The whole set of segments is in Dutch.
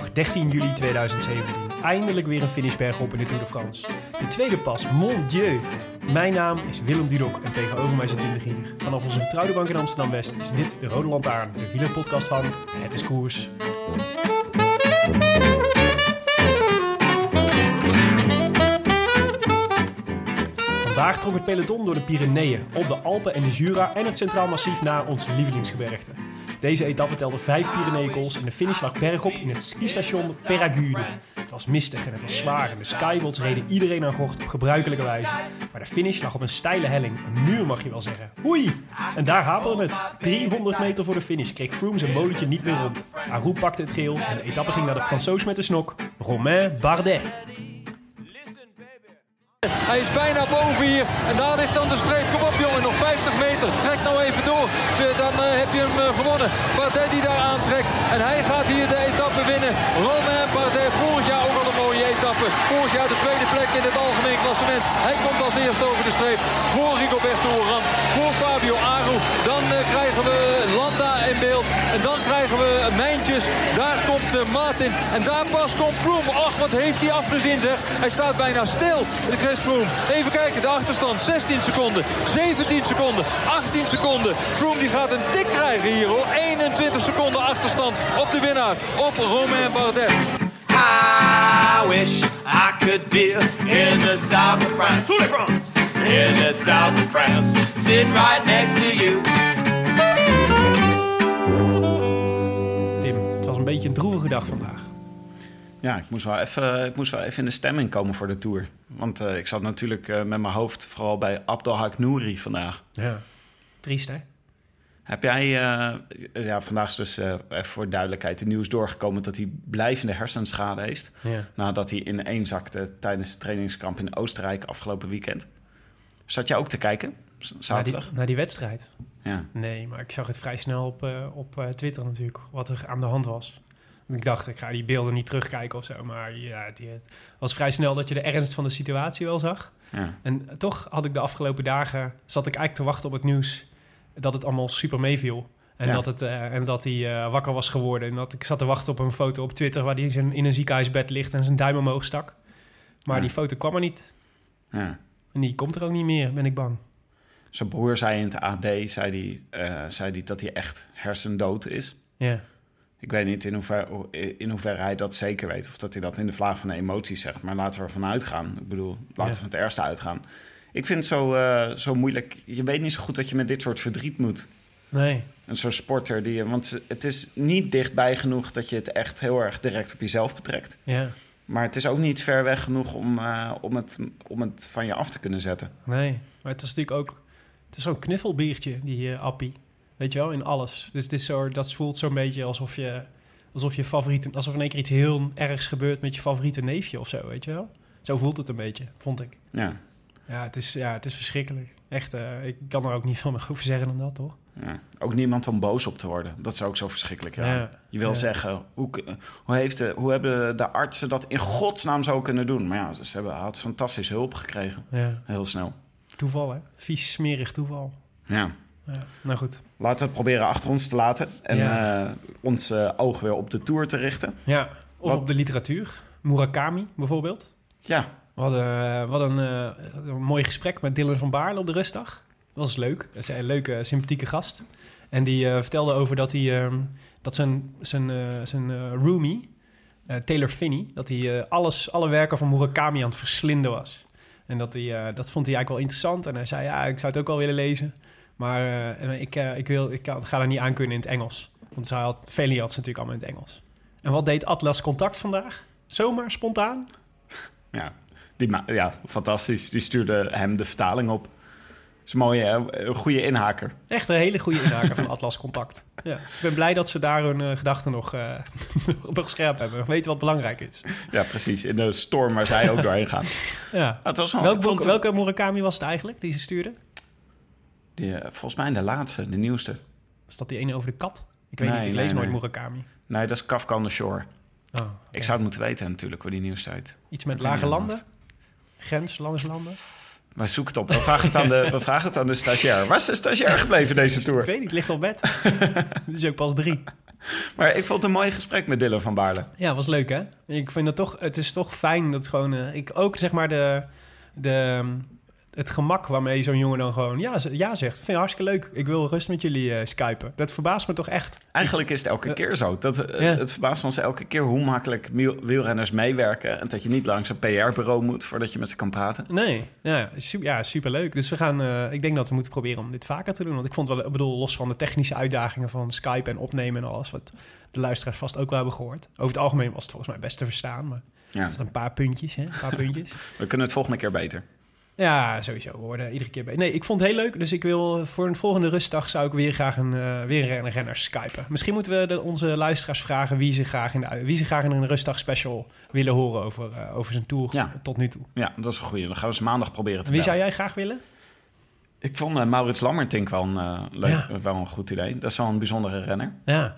Is donderdag 13 juli 2017. Eindelijk weer een finishberg op in de Tour de France. De tweede pas, mon dieu. Mijn naam is Willem Dudok en tegenover mij zit Tim de Gier. Vanaf onze vertrouwde bank in Amsterdam-West is dit de Rode Lantaarn, de wielerpodcast van Het is Koers. Vandaag trok het peloton door de Pyreneeën, op de Alpen en de Jura en het Centraal Massief naar ons lievelingsgebergte. Deze etappe telde vijf Pyreneeënkools en de finish lag bergop in het skistation Peragude. Het was mistig en het was zwaar en de skybots reden iedereen aan gort op gebruikelijke wijze. Maar de finish lag op een steile helling, een muur mag je wel zeggen. Oei! En daar haperde het. 300 meter voor de finish kreeg Froome zijn molentje niet meer rond. Arou pakte het geel en de etappe ging naar de Fransoos met de snok, Romain Bardet. Hij is bijna boven hier. En daar ligt dan de streep. Kom op jongen, nog 50 meter. Trek nou even door. Dan eh, heb je hem eh, gewonnen. Bardet die daar aantrekt. En hij gaat hier de etappe winnen. Romain Bardet, vorig jaar ook al een mooie etappe. Vorig jaar de tweede plek in het algemeen klassement. Hij komt als eerste over de streep. Voor Rigoberto Oran. Voor Fabio Aru. Dan eh, krijgen we Landa in beeld. En dan krijgen we Mijntjes. Daar komt Martin. En daar pas komt Froome. Ach, wat heeft hij afgezien zeg. Hij staat bijna stil. Chris Froome. Even kijken, de achterstand. 16 seconden. 17 seconden. 18 seconden. Froome die gaat een tik krijgen hier hoor. 21 seconden achterstand op de winnaar. Op Romain Bardet. I wish I could be in the south of France. In the south of France. Sitting right next to you. Tim, het was een beetje een droevige dag vandaag. Ja, ik moest, wel even, ik moest wel even in de stemming komen voor de Tour. Want eh, ik zat natuurlijk eh, met mijn hoofd vooral bij Abdelhak Nouri vandaag. Ja. Triest, hè? Heb jij, eh, ja, vandaag is dus even voor duidelijkheid de nieuws doorgekomen dat hij blijvende hersenschade heeft. Ja. Nadat hij ineen-zakte tijdens de trainingskamp in Oostenrijk afgelopen weekend. Zat jij ook te kijken? Z- Naar die, Zaterdag? naar die wedstrijd. Ja. Nee, maar ik zag het vrij snel op, op Twitter natuurlijk, wat er aan de hand was. Ik dacht, ik ga die beelden niet terugkijken of zo. Maar ja, die, het was vrij snel dat je de ernst van de situatie wel zag. ja. En toch had ik de afgelopen dagen, zat ik eigenlijk te wachten op het nieuws dat het allemaal super meeviel. En Ja. dat, het, eh, en dat hij eh, wakker was geworden. En dat ik zat te wachten op een foto op Twitter waar hij in zijn- in een ziekenhuisbed ligt en zijn duim omhoog stak. Maar Ja. die foto kwam er niet. ja. En die komt er ook niet meer, ben ik bang. Zijn broer zei in het AD zei die, eh, zei die dat hij echt hersendood is. Ja, Ik weet niet in hoeverre, in hoeverre hij dat zeker weet. Of dat hij dat in de vlaag van de emoties zegt. Maar laten we ervan uitgaan. Ik bedoel, laten Ja. we van het ergste uitgaan. Ik vind het zo, eh, zo moeilijk. Je weet niet zo goed wat je met dit soort verdriet moet. nee. En zo'n sporter die je... Want het is niet dichtbij genoeg dat je het echt heel erg direct op jezelf betrekt. Ja, Maar het is ook niet ver weg genoeg om, eh, om, het, om het van je af te kunnen zetten. nee. Maar het was natuurlijk ook... Het is zo'n knuffelbiertje, die eh, appie. Weet je wel, in alles. Dus dit zo, dat voelt zo'n beetje alsof je... Alsof je favoriete... Alsof in één keer iets heel ergs gebeurt met je favoriete neefje of zo, weet je wel? Zo voelt het een beetje, vond ik. Ja, Ja, het is, ja, het is verschrikkelijk. Echt, eh, ik kan er ook niet veel meer over zeggen dan dat, toch? ja. Ook niemand om boos op te worden. Dat is ook zo verschrikkelijk. Ja. Ja. Je wil Ja. zeggen, hoe, hoe, heeft de, hoe hebben de artsen dat in godsnaam zo kunnen doen? Maar ja, ze hebben had fantastisch hulp gekregen. Ja, Heel snel. toeval, hè? Vies, smerig toeval. Ja. Ja, nou goed. Laten we het proberen achter ons te laten. En Ja. eh, ons eh, oog weer op de Tour te richten. Ja, of Wat- op de literatuur. Murakami bijvoorbeeld. Ja, We hadden, hadden eh, een mooi gesprek met Dylan van Baarle op de rustdag. Dat was leuk. Dat is een leuke, sympathieke gast. En die vertelde over dat, hij, ehm, dat zijn, zijn, zijn roomie, Taylor Finney... dat hij alles, alle werken van Murakami aan het verslinden was. En dat, hij, dat vond hij eigenlijk wel interessant. En hij zei, ja, ik zou het ook wel willen lezen. Maar eh, ik, eh, ik, wil, ik kan, ga er niet aan kunnen in het Engels. Want zij had, Veli had ze natuurlijk allemaal in het Engels. En wat deed Atlas Contact vandaag? Zomaar, spontaan? ja. Die ja, fantastisch. Die stuurde hem de vertaling op. is een mooie, een goede inhaker. Echt een hele goede inhaker van Atlas Contact. Ja. Ik ben blij dat ze daar hun eh, gedachten nog, nog scherp hebben. Weten wat belangrijk is. Ja, precies. In de storm waar zij ook doorheen gaan. Ja. Het was wel, Welk ik boek, vond- welke Murakami was het eigenlijk die ze stuurde? Die, volgens mij de laatste, de nieuwste. Is dat die ene over de kat? Ik weet Nee, niet, ik nee, lees nooit nee. Murakami. Nee, dat is Kafka on the Shore. Oh. Ik zou het moeten weten natuurlijk, hoe die nieuwste heet. Iets met Ik lage landen? Grens, landerslanden? Maar zoek het op. We vragen het aan de, we vragen het aan de stagiair. Waar is de stagiair gebleven deze Ik tour? weet niet, het ligt op bed. Het is ook pas drie. Maar ik vond het een mooi gesprek met Dylan van Baarle. Ja, was leuk hè? Ik vind het toch, het is toch fijn dat gewoon, eh, ik ook zeg maar de, de, het gemak waarmee zo'n jongen dan gewoon ja, ja zegt. Vind je hartstikke leuk. Ik wil rust met jullie eh skypen. Dat verbaast me toch echt. Eigenlijk is het elke Ja. keer zo. Dat, eh. Het verbaast ons elke keer hoe makkelijk wiel- wielrenners meewerken. En dat je niet langs een PR-bureau moet voordat je met ze kan praten. Nee, ja, super, ja, superleuk. Dus we gaan, eh, ik denk dat we moeten proberen om dit vaker te doen. Want ik vond wel, ik bedoel, los van de technische uitdagingen van Skype en opnemen en alles, wat de luisteraars vast ook wel hebben gehoord. Over het algemeen was het volgens mij best te verstaan, maar Ja. zat een paar puntjes, hè? Een paar puntjes. We kunnen het volgende keer beter. Ja, sowieso. We worden iedere keer bij. Nee, ik vond het heel leuk. Dus ik wil voor een volgende rustdag zou ik weer graag een, eh, weer een renner skypen. Misschien moeten we de, onze luisteraars vragen wie ze graag in, de, wie ze graag in een rustdag special willen horen over, eh, over zijn tour Ja. tot nu toe. Ja, dat is een goeie. Dan gaan we ze maandag proberen te Wie bellen. zou jij graag willen? Ik vond eh, Maurits Lammertink wel een, eh, leuk, Ja. wel een goed idee. Dat is wel een bijzondere renner. Ja,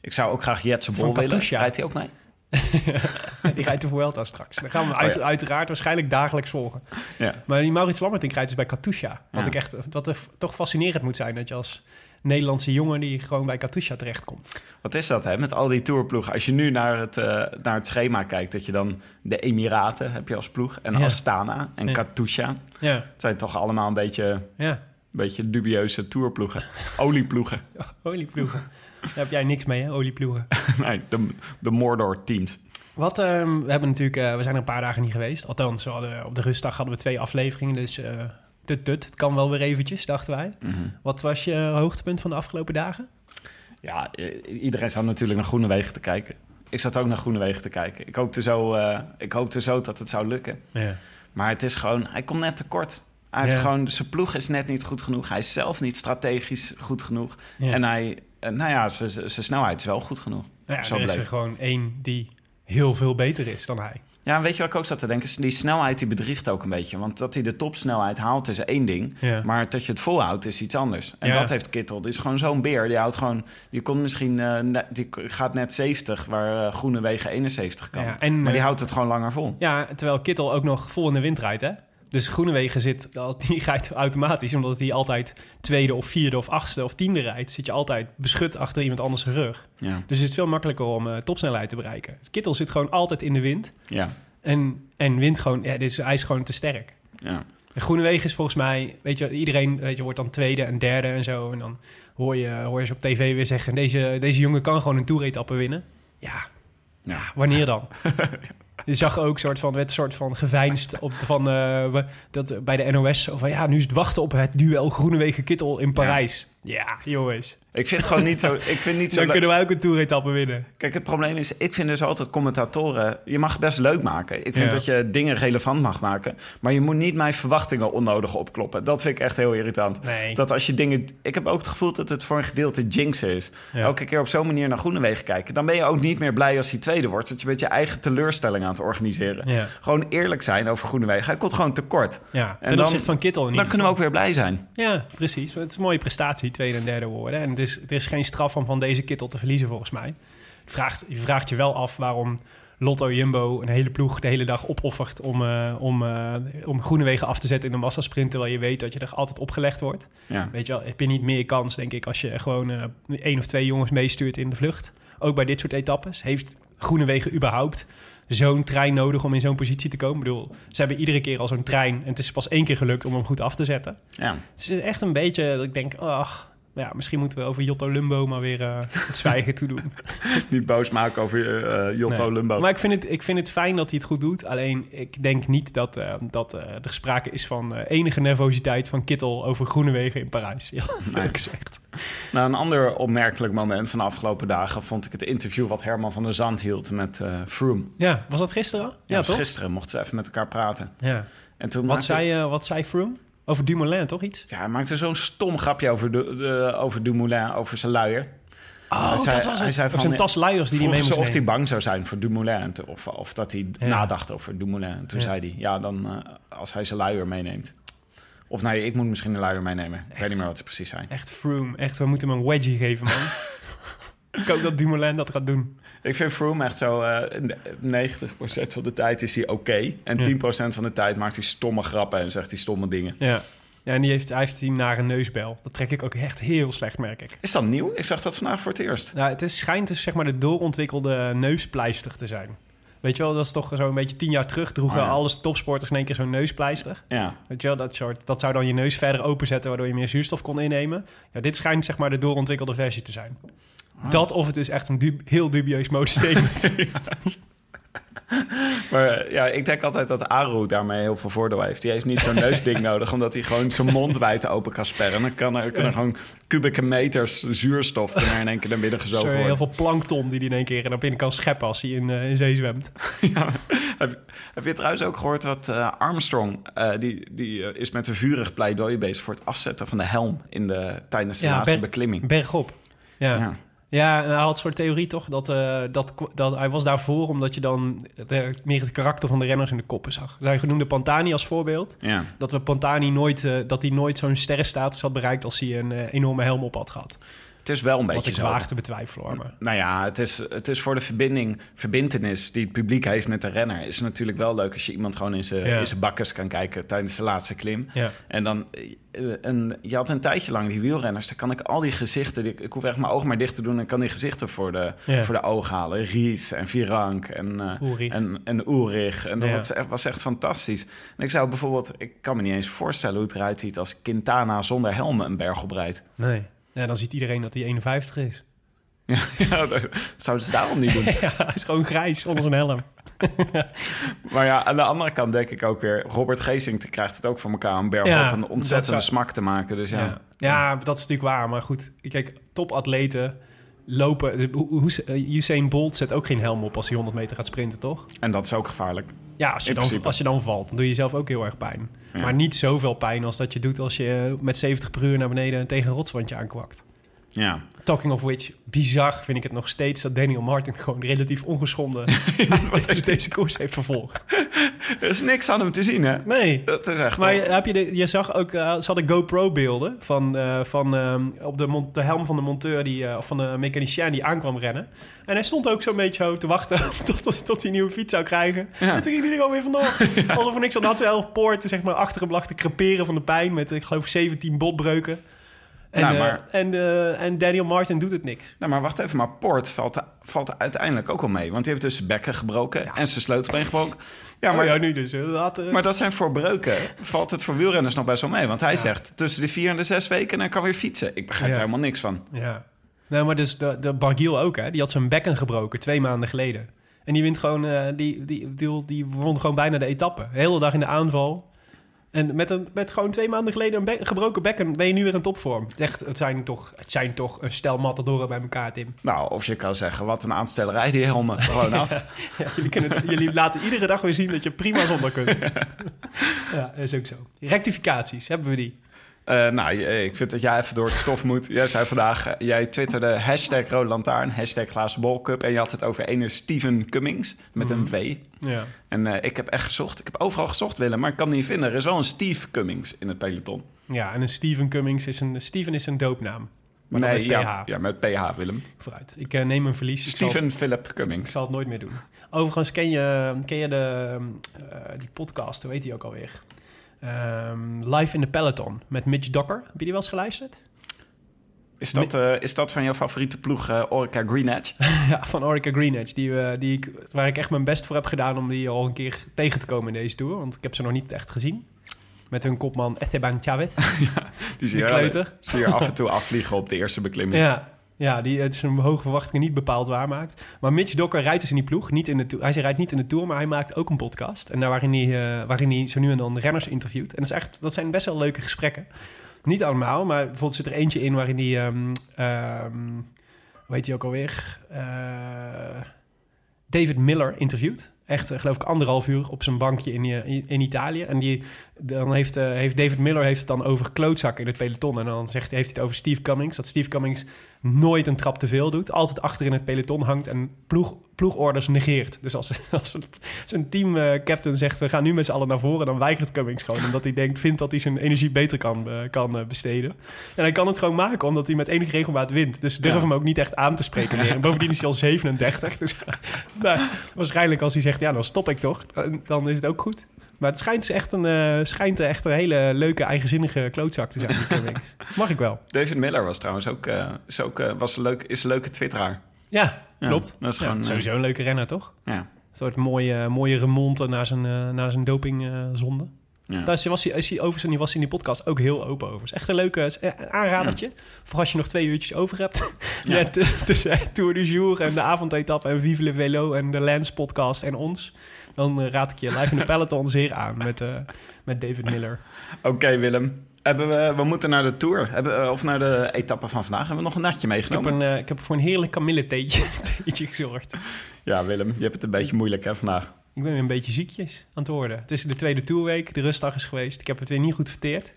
Ik zou ook graag Jetse Bol willen. Rijdt hij ook mee? die rijdt de Vuelta straks. Dan gaan we uit, Oh ja. uiteraard waarschijnlijk dagelijks volgen. Ja. Maar die Maurits Lammertink rijdt dus bij Katusha. Wat, Ja. ik echt, wat er toch fascinerend moet zijn dat je als Nederlandse jongen die gewoon bij Katusha terechtkomt. Wat is dat, hè? Met al die tourploegen. Als je nu naar het, eh, naar het schema kijkt, dat je dan de Emiraten heb je als ploeg. En. Astana en. Katusha. Ja, Het zijn toch allemaal een beetje, een beetje dubieuze tourploegen. Olieploegen. Olieploegen. Daar heb jij niks mee, hè? Olieploegen. nee, de, de Mordor-teams. Wat, ehm, we hebben natuurlijk, eh, we zijn er een paar dagen niet geweest. Althans, we hadden, op de rustdag hadden we twee afleveringen, dus eh tut tut. Het kan wel weer eventjes, dachten wij. Wat was je hoogtepunt van de afgelopen dagen? Ja, iedereen zat natuurlijk naar Groenewegen te kijken. Ik zat ook naar Groenewegen te kijken. Ik hoopte zo, eh, ik hoopte zo dat het zou lukken. Ja. Maar het is gewoon, hij komt net tekort. Hij heeft Ja. gewoon, zijn ploeg is net niet goed genoeg. Hij is zelf niet strategisch goed genoeg. Ja. En hij, nou ja, zijn- snelheid is wel goed genoeg. Ja, Zo er is er gewoon één die heel veel beter is dan hij. Ja, weet je wat ik ook zat te denken? Die snelheid die bedriegt ook een beetje. Want dat hij de topsnelheid haalt is één ding. Ja. Maar dat je het volhoudt is iets anders. En Ja. dat heeft Kittel. Die is gewoon zo'n beer. Die houdt gewoon... Die komt misschien... eh, die gaat net 70, waar eh Groenewegen 71 kan. Ja, en, maar die eh, houdt het gewoon langer vol. Ja, terwijl Kittel ook nog vol in de wind rijdt, hè? Dus Groenewegen zit, die rijdt automatisch, omdat hij altijd tweede of vierde of achtste of tiende rijdt, zit je altijd beschut achter iemand anders rug. Ja. Dus het is veel makkelijker om eh, topsnelheid te bereiken. Kittel zit gewoon altijd in de wind Ja. en, en wint gewoon, ja, dus hij is gewoon te sterk. Ja. En Groenewegen is volgens mij, weet je, iedereen weet je, wordt dan tweede en derde en zo. En dan hoor je, hoor je ze op tv weer zeggen, deze, deze jongen kan gewoon een toeretappe winnen. Ja, Ja. wanneer dan? Je zag ook soort van, werd een soort van geveinsd op de, van, eh, dat, bij de NOS. Van, ja, nu is het wachten op het duel Groenewegen-Kittel in Parijs. Ja, jongens. Ik vind het gewoon niet zo... Ik vind niet zo Dan kunnen wij ook een toeretappe winnen. Kijk, het probleem is, ik vind dus altijd commentatoren... Je mag het best leuk maken. Ik vind Ja. dat je dingen relevant mag maken. Maar je moet niet mijn verwachtingen onnodig opkloppen. Dat vind ik echt heel irritant. Nee. Dat als je dingen... Ik heb ook het gevoel dat het voor een gedeelte jinxen is. Ja. Elke keer op zo'n manier naar Groenewegen kijken. Dan ben je ook niet meer blij als hij tweede wordt. Dat je met je eigen teleurstelling aan het organiseren. Ja. Gewoon eerlijk zijn over Groenewegen. Hij komt gewoon tekort. Ja, En dan- opzichte van Kittel in Dan kunnen we ook weer blij zijn. Ja, precies. Het is een mooie prestatie, tweede en derde worden. En het is, het is geen straf om van deze Kittel te verliezen, volgens mij. Het vraagt, je vraagt je wel af waarom Lotto Jumbo een hele ploeg de hele dag opoffert om, eh om, eh om Groenewegen af te zetten in een massasprint, terwijl je weet dat je er altijd opgelegd wordt. Ja. Weet je wel, heb je niet meer kans, denk ik, als je gewoon eh één of twee jongens meestuurt in de vlucht. Ook bij dit soort etappes. Heeft Groenewegen überhaupt zo'n trein nodig om in zo'n positie te komen? Ik bedoel, ze hebben iedere keer al zo'n trein en het is pas één keer gelukt om hem goed af te zetten. ja. Het is echt een beetje dat ik denk, ach, ja, misschien moeten we over Jotto Lumbo maar weer eh, het zwijgen toe doen. Niet boos maken over eh Jotto Nee. Lumbo. Maar ik vind, het, ik vind het fijn dat hij het goed doet. Alleen ik denk niet dat, dat er sprake is van enige nervositeit van Kittel over Groenewegen in Parijs. Ja, eerlijk gezegd. Nou, een ander opmerkelijk moment van de afgelopen dagen vond ik het interview wat Herman van der Zand hield met Froome. Ja, was dat gisteren? Ja, Ja, toch? Gisteren mochten ze even met elkaar praten. Ja. En toen Wat, zei, wat zei Froome? Over Dumoulin, toch iets? ja, hij maakte zo'n stom grapje over, de, de- over Dumoulin, over zijn luier. Oh, Hij zei- dat was hij het. zei van, zijn tas luiers die hij mee moest of hij bang zou zijn voor Dumoulin. Of, of dat hij Ja. nadacht over Dumoulin. En toen Ja. zei hij, ja, dan eh, als hij zijn luier meeneemt. Of nee, ik moet misschien een luier meenemen. Ik weet niet meer wat ze precies zijn. Echt Froome. Echt, we moeten hem een wedgie geven, man. ik hoop dat Dumoulin dat gaat doen. Ik vind Froome echt zo... eh 90% van de tijd is hij oké. En Ja. 10% van de tijd maakt hij stomme grappen en zegt hij stomme dingen. Ja. Ja, en die heeft, hij heeft die nare neusbel. Dat trek ik ook echt heel slecht, merk ik. Is dat nieuw? Ik zag dat vandaag voor het eerst. Nou, het is, schijnt dus zeg maar de doorontwikkelde neuspleister te zijn. Weet je wel, dat is toch zo een beetje tien jaar terug droegen Oh ja. alle topsporters in één keer zo'n neuspleister. Ja. Weet je wel, dat, soort, dat zou dan je neus verder openzetten waardoor je meer zuurstof kon innemen. Ja, dit schijnt zeg maar de doorontwikkelde versie te zijn. Dat of het is echt een dub- heel dubieus modestatement. Maar eh, ja, ik denk altijd dat Aru daarmee heel veel voordeel heeft. Die heeft niet zo'n neusding nodig, omdat hij gewoon zijn mond wijd open kan sperren. Dan kan er, kunnen gewoon kubieke meters zuurstof er in één keer naar binnen Zo gezogen heel worden. veel plankton die hij in één keer naar binnen kan scheppen als hij in, eh, in zee zwemt. Ja. Heb, heb je trouwens ook gehoord dat eh, Armstrong, eh, die, die is met een vurig pleidooi bezig voor het afzetten van de helm in de, tijdens de Ja, laatste ber- beklimming. Bergop. Ja. Ja. Ja, hij had een soort theorie toch dat, eh, dat, dat hij was daarvoor omdat je dan de, meer het karakter van de renners in de koppen zag. Zij genoemde Pantani als voorbeeld. Ja. Dat we Pantani nooit, eh, dat hij nooit zo'n sterrenstatus had bereikt als hij een eh, enorme helm op had gehad. Het is wel een Wat beetje ik zo. waag te betwijfelen hoor. Maar. Nou ja, het is, het is voor de verbinding, verbintenis die het publiek heeft met de renner. Is natuurlijk wel leuk als je iemand gewoon in zijn Ja. bakkes kan kijken tijdens de laatste klim. Ja. En dan, eh, een, je had een tijdje lang die wielrenners, daar kan ik al die gezichten, die, ik hoef echt mijn ogen maar dicht te doen en kan die gezichten voor de, Ja. voor de ogen halen. Ries en Virank en, eh en, en Ulrich. En dat was, echt, was echt fantastisch. En ik zou bijvoorbeeld, ik kan me niet eens voorstellen hoe het eruit ziet als Quintana zonder helm een berg oprijdt. Nee. Ja, dan ziet iedereen dat hij 51 is. Ja, ja, dat zouden ze daarom niet doen. ja, hij is gewoon grijs onder zijn helm. Maar ja, aan de andere kant denk ik ook weer... Robert Geesink krijgt het ook voor elkaar... om berg Ja, op een ontzettende smak te maken. Dus ja, Ja. Ja. dat is natuurlijk waar. Maar goed, kijk, topatleten lopen... dus eh, Usain Bolt zet ook geen helm op als hij 100 meter gaat sprinten, toch? en dat is ook gevaarlijk. Ja, als je, In dan, principe. als je dan valt, dan doe je jezelf ook heel erg pijn. Ja. Maar niet zoveel pijn als dat je doet als je met 70 per uur naar beneden tegen een rotswandje aankwakt. Ja, Talking of which, bizar vind ik het nog steeds dat Daniel Martin gewoon relatief ongeschonden deze, deze koers heeft vervolgd. er is niks aan hem te zien, hè? Nee. Dat is echt... Maar heb je, de, je zag ook, eh, ze hadden GoPro-beelden van, eh, van ehm, op de, helm van de monteur, die, eh, of van de mechanicien die aankwam rennen. En hij stond ook zo'n beetje zo te wachten tot, tot, tot hij een nieuwe fiets zou krijgen. Ja. En toen ging hij er gewoon weer vandoor. Alsof er niks aan had. Terwijl Poort zeg maar, achter hem lag te creperen van de pijn met, ik geloof, 17 botbreuken. En, Nou, maar- en, eh, en Daniel Martin doet het niks. Nou, maar wacht even. Maar Poort valt, valt uiteindelijk ook wel mee. Want die heeft dus zijn bekken gebroken en zijn sleutelbeen gebroken. Ja, Ja, maar, ja, nu dus. eh, dat, maar dat zijn voor breuken. Valt het voor wielrenners nog best wel mee. Want hij zegt tussen de vier en de zes weken... en hij kan weer fietsen. Ik begrijp daar helemaal niks van. Ja. Nou, maar dus de, de Bargiel ook, hè. Die had zijn bekken gebroken twee maanden geleden. En die wint gewoon... die, die, die, die won gewoon bijna de etappe. De hele dag in de aanval. En met, een, met gewoon twee maanden geleden een be- gebroken bekken... ben je nu weer in topvorm. Echt, het zijn toch, het zijn toch een stel matadoren bij elkaar, Tim. Nou, of je kan zeggen, wat een aanstellerij die helmen. Gewoon af. Ja, jullie, kunnen het- jullie laten iedere dag weer zien dat je prima zonder kunt. ja, dat is ook zo. Rectificaties, hebben we die? Eh, nou, je- ik vind dat jij even door het stof moet. Jij zei vandaag, eh, jij twitterde hashtag Rode Lantaarn, hashtag Glazen Bolcup. En je had het over ene Steven Cummings met een V. Ja. En eh, ik heb echt gezocht. Ik heb overal gezocht, Willem, maar ik kan hem niet vinden. Er is wel een Steve Cummings in het peloton. Ja, en een Steven Cummings is een... Steven is een doopnaam. Maar nee, met PH. ja, ja, met PH, Willem. Vooruit. Ik eh, neem een verlies. Ik zal- Steven Philip Ik Cummings. zal het nooit meer doen. Overigens, ken je, ken je de, eh, die podcast, hoe heet die ook alweer? Ehm, Live in the Peloton met Mitch Docker. Heb je die wel eens geluisterd? Is dat, eh, is dat van jouw favoriete ploeg, eh, Orica Green Edge? ja, van Orica Green Edge. Die, eh, die ik, waar ik echt mijn best voor heb gedaan om die al een keer tegen te komen in deze Tour. Want ik heb ze nog niet echt gezien. Met hun kopman Esteban Chavez. Die zie je, je af en toe afvliegen op de eerste beklimming. Ja, ja die het zijn hoge verwachtingen niet bepaald waarmaakt. Maar Mitch Docker rijdt dus in die ploeg. Niet in de. Hij rijdt niet in de Tour, maar hij maakt ook een podcast. En daar waarin hij, eh, waarin hij zo nu en dan renners interviewt. En dat, is echt, dat zijn best wel leuke gesprekken. Niet allemaal, maar bijvoorbeeld zit er eentje in waarin hij... ehm ehm, hoe heet hij ook alweer? Eh, David Miller interviewt. Echt, eh, geloof ik, anderhalf uur op zijn bankje in, eh, in, in Italië. En die, dan heeft, eh, heeft David Miller heeft het dan over klootzakken in het peloton. En dan zegt, heeft hij het over Steve Cummings. Dat Steve Cummings nooit een trap te veel doet. Altijd achter in het peloton hangt en ploeg, ploegorders negeert. Dus als, als een- zijn teamcaptain zegt, we gaan nu met z'n allen naar voren... dan weigert Cummings gewoon. Omdat hij denkt, vindt dat hij zijn energie beter kan, kan besteden. En hij kan het gewoon maken, omdat hij met enige regelmaat wint. Dus durf Ja. hem ook niet echt aan te spreken meer. En bovendien is hij al 37. Dus nou, waarschijnlijk als hij zegt, ja, dan stop ik toch. Dan- is het ook goed. Maar het schijnt, dus echt een, eh, schijnt echt een hele leuke, eigenzinnige klootzak te zijn. Mag ik wel. David Miller was trouwens ook, eh, is ook eh, was een leuk, is een leuke twitteraar. Ja, Ja, klopt. dat is Ja, gewoon, sowieso een leuke renner, toch? Ja, Een soort mooie, mooie remonte naar zijn, naar zijn dopingzonde. Ja. Daar is, was hij, is hij overigens, en die was hij in die podcast ook heel open over. is echt een leuke een aanradertje. Voor als je nog twee uurtjes over hebt. Ja. Ja. t- tussen Tour du Jour en de avondetappe en Vive le Velo en de Lens podcast en ons. Dan eh, raad ik je live in de peloton zeer aan met, eh, met David Miller. Oké Willem, Hebben we, we moeten naar de Tour, hebben, of naar de etappe van vandaag. Hebben we nog een natje Ik heb, meegenomen? een, eh, ik heb voor een heerlijk kamilletheetje theetje gezorgd. Ja Willem, je hebt het een beetje moeilijk hè vandaag. Ik ben weer een beetje ziekjes aan het worden. Het is de tweede tourweek, de rustdag is geweest. Ik heb het weer niet goed verteerd.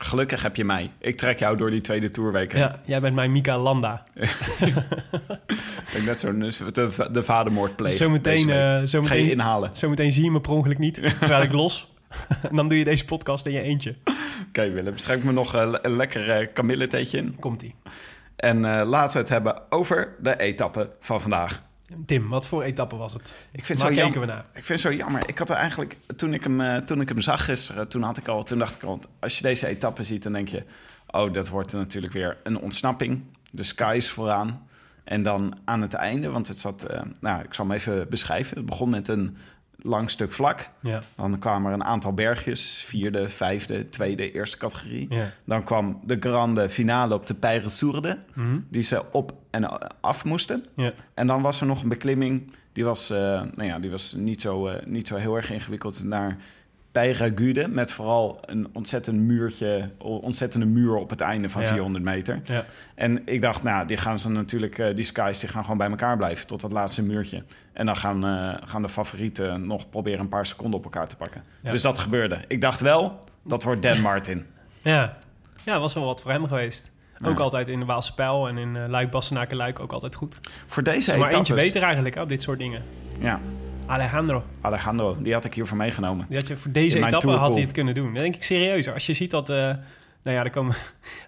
Gelukkig heb je mij. Ik trek jou door die tweede Tourweek. heen. Ja, jij bent mijn Mika Landa. Ik net zo'n de, de vadermoord pleeg. Zometeen, eh, Ga je zometeen, inhalen. zometeen zie je me per ongeluk niet, terwijl ik los. en dan doe je deze podcast in je eentje. Oké Willem, schrijf me nog eh, le- een lekker eh kamilletheetje in. Komt-ie. En eh, laten we het hebben over de etappe van vandaag. Tim, wat voor etappe was het? Ik vind, Waar het zo jammer, we naar? ik vind het zo jammer. Ik had er eigenlijk, toen ik hem, eh, toen ik hem zag gisteren, toen, had ik al, toen dacht ik al, als je deze etappe ziet, dan denk je, oh, dat wordt natuurlijk weer een ontsnapping. De sky is vooraan. En dan aan het einde, want het zat, eh, nou, ik zal hem even beschrijven. Het begon met een lang stuk vlak. Ja, Dan kwamen er een aantal bergjes, vierde, vijfde, tweede, eerste categorie. ja. Dan kwam de grande finale op de Peyre Sourde, Mhm. die ze op en af moesten. ja. En dan was er nog een beklimming, die was, eh, nou ja, die was niet, zo, eh, niet zo heel erg ingewikkeld, naar Peyragude, met vooral een ontzettend muurtje, ontzettende muur op het einde van Ja. 400 meter. ja. En ik dacht, nou, die gaan ze natuurlijk, eh, die skies, die gaan gewoon bij elkaar blijven tot dat laatste muurtje. En dan gaan, eh, gaan de favorieten nog proberen een paar seconden op elkaar te pakken. Dus dat gebeurde. Ik dacht wel, dat wordt Dan Martin. Ja, ja was wel wat voor hem geweest. Ook Ja. altijd in de Waalse Pijl en in uh, Luik, Bastenaken, Luik ook altijd goed. Voor deze er maar etappes- eentje beter eigenlijk op dit soort dingen. Ja, Alejandro, Alejandro, die had ik hiervoor meegenomen. die had je voor deze etappe had hij het kunnen doen. Dat denk ik serieus. Als je ziet dat, eh, nou ja, dan komen we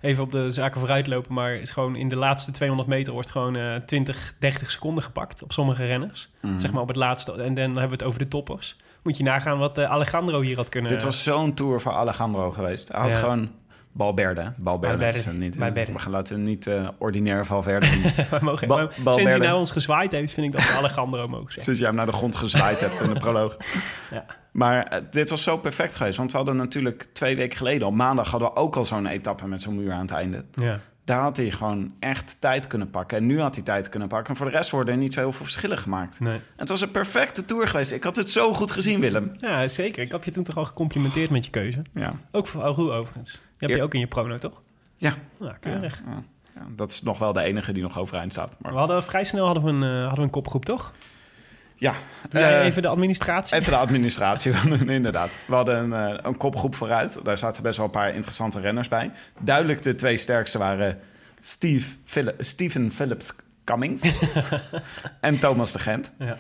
even op de zaken vooruit lopen, maar is gewoon in de laatste 200 meter wordt gewoon eh 20, 30 seconden gepakt op sommige renners. Mhm. Zeg maar op het laatste. En dan hebben we het over de toppers. Moet je nagaan wat eh, Alejandro hier had kunnen. Dit was zo'n tour voor Alejandro geweest. Hij had Ja. gewoon Balberde. Balberde. Is er niet, eh, we gaan laten we niet eh, ordinair Valverde we mogen, Ba- Balberde. sinds hij naar ons gezwaaid heeft, vind ik dat we Alejandro mogen zeggen. Sinds jij hem naar de grond gezwaaid hebt in de proloog. Ja. Maar eh, dit was zo perfect geweest. Want we hadden natuurlijk twee weken geleden, op maandag, hadden we ook al zo'n etappe met zo'n muur aan het einde. Ja. Daar had hij gewoon echt tijd kunnen pakken. En nu had hij tijd kunnen pakken. En voor de rest worden er niet zo heel veel verschillen gemaakt. Nee. En het was een perfecte tour geweest. Ik had het zo goed gezien, Willem. Ja, zeker. Ik heb je toen toch al gecomplimenteerd met je keuze. Ja, Ook voor Aru overigens. Heb je ook in je prono, toch? ja. Ja, keurig. ja, ja. Dat is nog wel de enige die nog overeind staat. Maar We hadden vrij snel hadden we een, eh, hadden we een kopgroep, toch? ja, eh, even de administratie? Even de administratie, inderdaad. We hadden een, eh, een kopgroep vooruit. Daar zaten best wel een paar interessante renners bij. Duidelijk de twee sterkste waren Steve Steven Phillips Cummings en Thomas de Gent. Ja.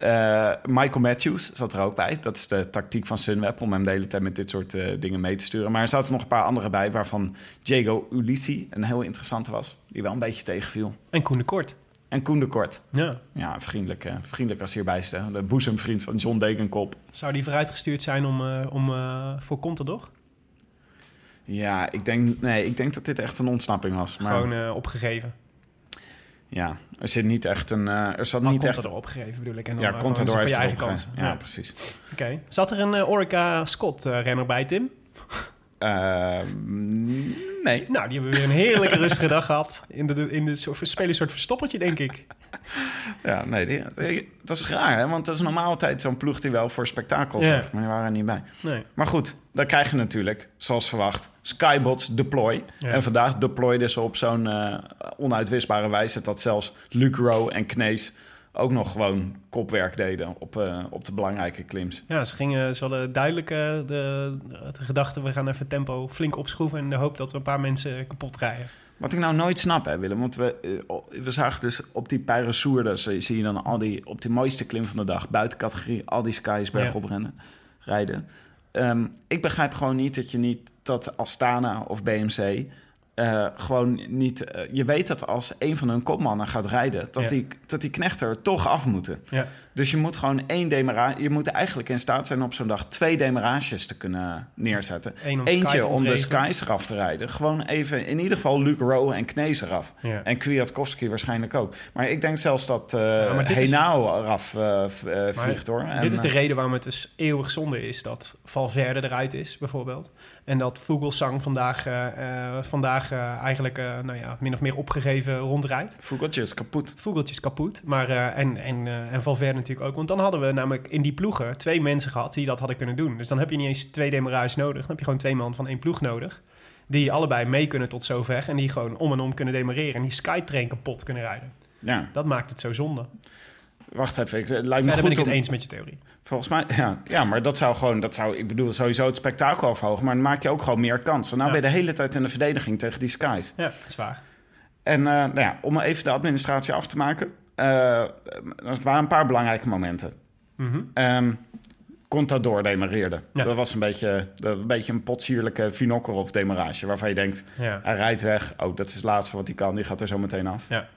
Eh, Michael Matthews zat er ook bij. Dat is de tactiek van Sunweb om hem de hele tijd met dit soort eh, dingen mee te sturen. Maar er zaten nog een paar andere bij, waarvan Diego Ulissi een heel interessante was. Die wel een beetje tegenviel. En Koen de Kort. En Koen de Kort. Ja. Ja, vriendelijk, vriendelijk als hierbij staan. De boezemvriend van John Degenkop. Zou die vooruitgestuurd zijn om, eh, om, voor Contador? Ja, ik denk, nee, ik denk dat dit echt een ontsnapping was. Maar Gewoon opgegeven. Ja, er zit niet echt een... eh, er zat Maar niet echt... Opgegeven bedoel ik. En dan Ja, Contador gewoon heeft je eigen kans. Ja, precies. Oké. Zat er een eh, Orica Scott eh, renner bij, Tim? Eh, nee. Nou, die hebben weer een heerlijke rustige dag gehad. In de, in de soort, spelen een soort verstoppertje, denk ik. Ja, nee, die- die- dat is raar, hè? Want dat is normaal altijd zo'n ploeg die wel voor spektakel zorgt. Maar die waren er niet bij. Nee. Maar goed, dan krijg je natuurlijk, zoals verwacht, Skybots deploy. Ja. En vandaag deployden ze op zo'n eh, onuitwisbare wijze... dat zelfs Luc Rowe en Knees ook nog gewoon kopwerk deden op, eh, op de belangrijke klims. Ja, ze, gingen, ze hadden duidelijk eh, de, de gedachte... we gaan even tempo flink opschroeven... in de hoop dat we een paar mensen kapot rijden. Wat ik nou nooit snap, hè, Willem. Want we, eh, we zagen dus op die Peyresourde... zie zie je dan al die, op die mooiste klim van de dag... buiten categorie, al die skies bergop rennen, rijden. Ehm, ik begrijp gewoon niet dat je niet... dat Astana of BMC... eh, gewoon niet... eh, je weet dat als een van hun kopmannen gaat rijden... dat, Ja. die, dat die knechten er toch af moeten. Ja. Dus je moet gewoon één demarage... Je moet eigenlijk in staat zijn op zo'n dag... twee demarages te kunnen neerzetten. Eén om Sky Eentje om de skies eraf te rijden. Gewoon even, in ieder geval Luke Rowe en Knees eraf. Ja. En Kwiatkowski waarschijnlijk ook. Maar ik denk zelfs dat maar dit is- Henao eraf vliegt hoor. En, Dit is de reden waarom het dus eeuwig zonde is dat Valverde eruit is, bijvoorbeeld. En dat Vogelsang vandaag, eh, eh, vandaag eh, eigenlijk nou ja, min of meer opgegeven rondrijdt. Vogeltje is kapot. Vogeltjes kapot. Maar, en, en, en Valverde natuurlijk ook. Want dan hadden we namelijk in die ploegen twee mensen gehad die dat hadden kunnen doen. Dus dan heb je niet eens twee demarages nodig. Dan heb je gewoon twee man van één ploeg nodig. Die allebei mee kunnen tot zover. En die gewoon om en om kunnen demareren. En die Skytrain kapot kunnen rijden. Ja, Dat maakt het zo zonde. Wacht even. Ik, het lijkt me goed ben ik het om- eens met je theorie. Volgens mij, ja, ja, maar dat zou gewoon, dat zou, ik bedoel, sowieso het spektakel afhogen. Maar dan maak je ook gewoon meer kans. Want nou Ja. ben je de hele tijd in de verdediging tegen die skies. Ja, dat is waar. En eh, nou ja, om even de administratie af te maken. eh, er waren een paar belangrijke momenten. Mhm. Ehm Contador demareerde. Ja. Dat was een beetje, een beetje een potsierlijke Vinokorov demarage. Waarvan je denkt, Ja. hij rijdt weg. Oh, dat is het laatste wat hij kan. Die gaat er zo meteen af. Ja.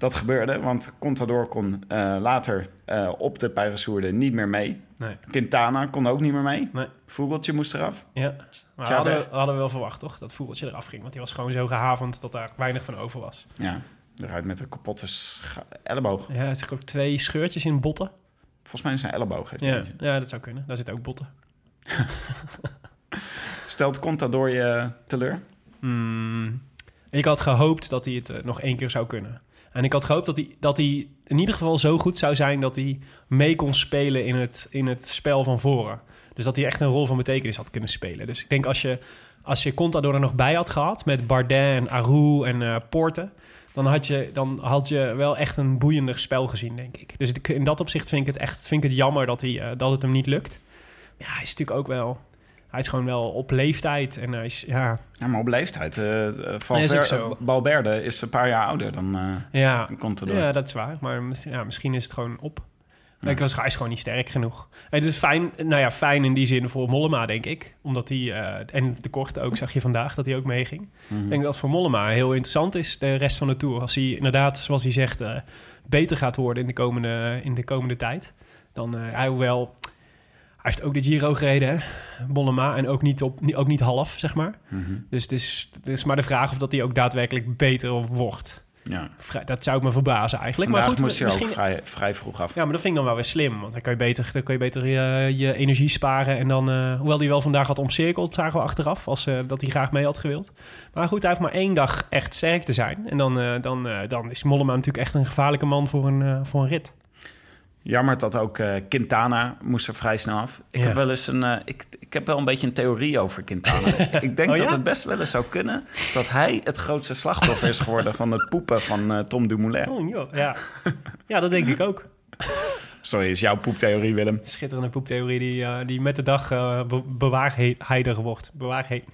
Dat gebeurde, want Contador kon eh, later eh, op de Peyresourde niet meer mee. Nee. Quintana kon ook niet meer mee. Nee. Vogeltje moest eraf. Ja, maar hadden, we- hadden we wel verwacht, toch? Dat vogeltje eraf ging. Want die was gewoon zo gehavend dat daar weinig van over was. Ja, rijdt met een kapotte elleboog. Ja, het is ook twee scheurtjes in botten. Volgens mij is zijn elleboog. Heeft Ja, ja, dat zou kunnen. Daar zitten ook botten. Stelt Contador je teleur? Hmm. Ik had gehoopt dat hij het eh, nog één keer zou kunnen. En ik had gehoopt dat hij, dat hij in ieder geval zo goed zou zijn... dat hij mee kon spelen in het, in het spel van voren. Dus dat hij echt een rol van betekenis had kunnen spelen. Dus ik denk als je, als je Contador er nog bij had gehad... met Bardet en Aru en eh Porte... Dan had, je, dan had je wel echt een boeiender spel gezien, denk ik. Dus in dat opzicht vind ik het echt vind ik het jammer dat, hij, eh, dat het hem niet lukt. Ja, hij is natuurlijk ook wel... Hij is gewoon wel op leeftijd en hij is... Ja, Ja, maar op leeftijd. eh eh, zo. eh, Balberde is een paar jaar ouder dan eh ja, Contador. Ja, dat is waar. Maar ja, misschien is het gewoon op. Ja. Ik was, hij is gewoon niet sterk genoeg. Het is fijn, nou ja, fijn in die zin voor Mollema, denk ik. Omdat hij, en de korte ook, zag je vandaag dat hij ook meeging. Mhm. Ik denk dat het voor Mollema heel interessant is, de rest van de Tour. Als hij inderdaad, zoals hij zegt, beter gaat worden in de komende, in de komende tijd. Dan, hij, hoewel, hij heeft ook de Giro gereden, hè? En ook niet, op, ook niet half, zeg maar. Mhm. Dus het is, het is maar de vraag of dat hij ook daadwerkelijk beter wordt. Ja. Vrij- dat zou ik me verbazen eigenlijk. Vandaag maar goed, moest hij misschien, ook vrij, vrij vroeg af. ja, maar dat vind ik dan wel weer slim. Want dan kan je beter, dan kan je, beter je, je energie sparen. En dan, eh, hoewel hij wel vandaag had omcirkeld, zagen we achteraf. Als, eh, dat hij graag mee had gewild. Maar goed, hij heeft maar één dag echt sterk te zijn. En dan, eh, dan, eh, dan is Mollema natuurlijk echt een gevaarlijke man voor een, eh, voor een rit. Jammer dat ook eh, Quintana moest er vrij snel af. Ik Ja. heb wel eens een, eh, ik, ik heb wel een beetje een theorie over Quintana. ik denk Oh, dat ja? het best wel eens zou kunnen dat hij het grootste slachtoffer is geworden van het poepen van eh, Tom Dumoulin. Oh, joh, ja. ja, dat denk ik ook. Sorry, is jouw poeptheorie, Willem? Schitterende poeptheorie die, die met de dag be bewaarheider wordt. Bewaarheid,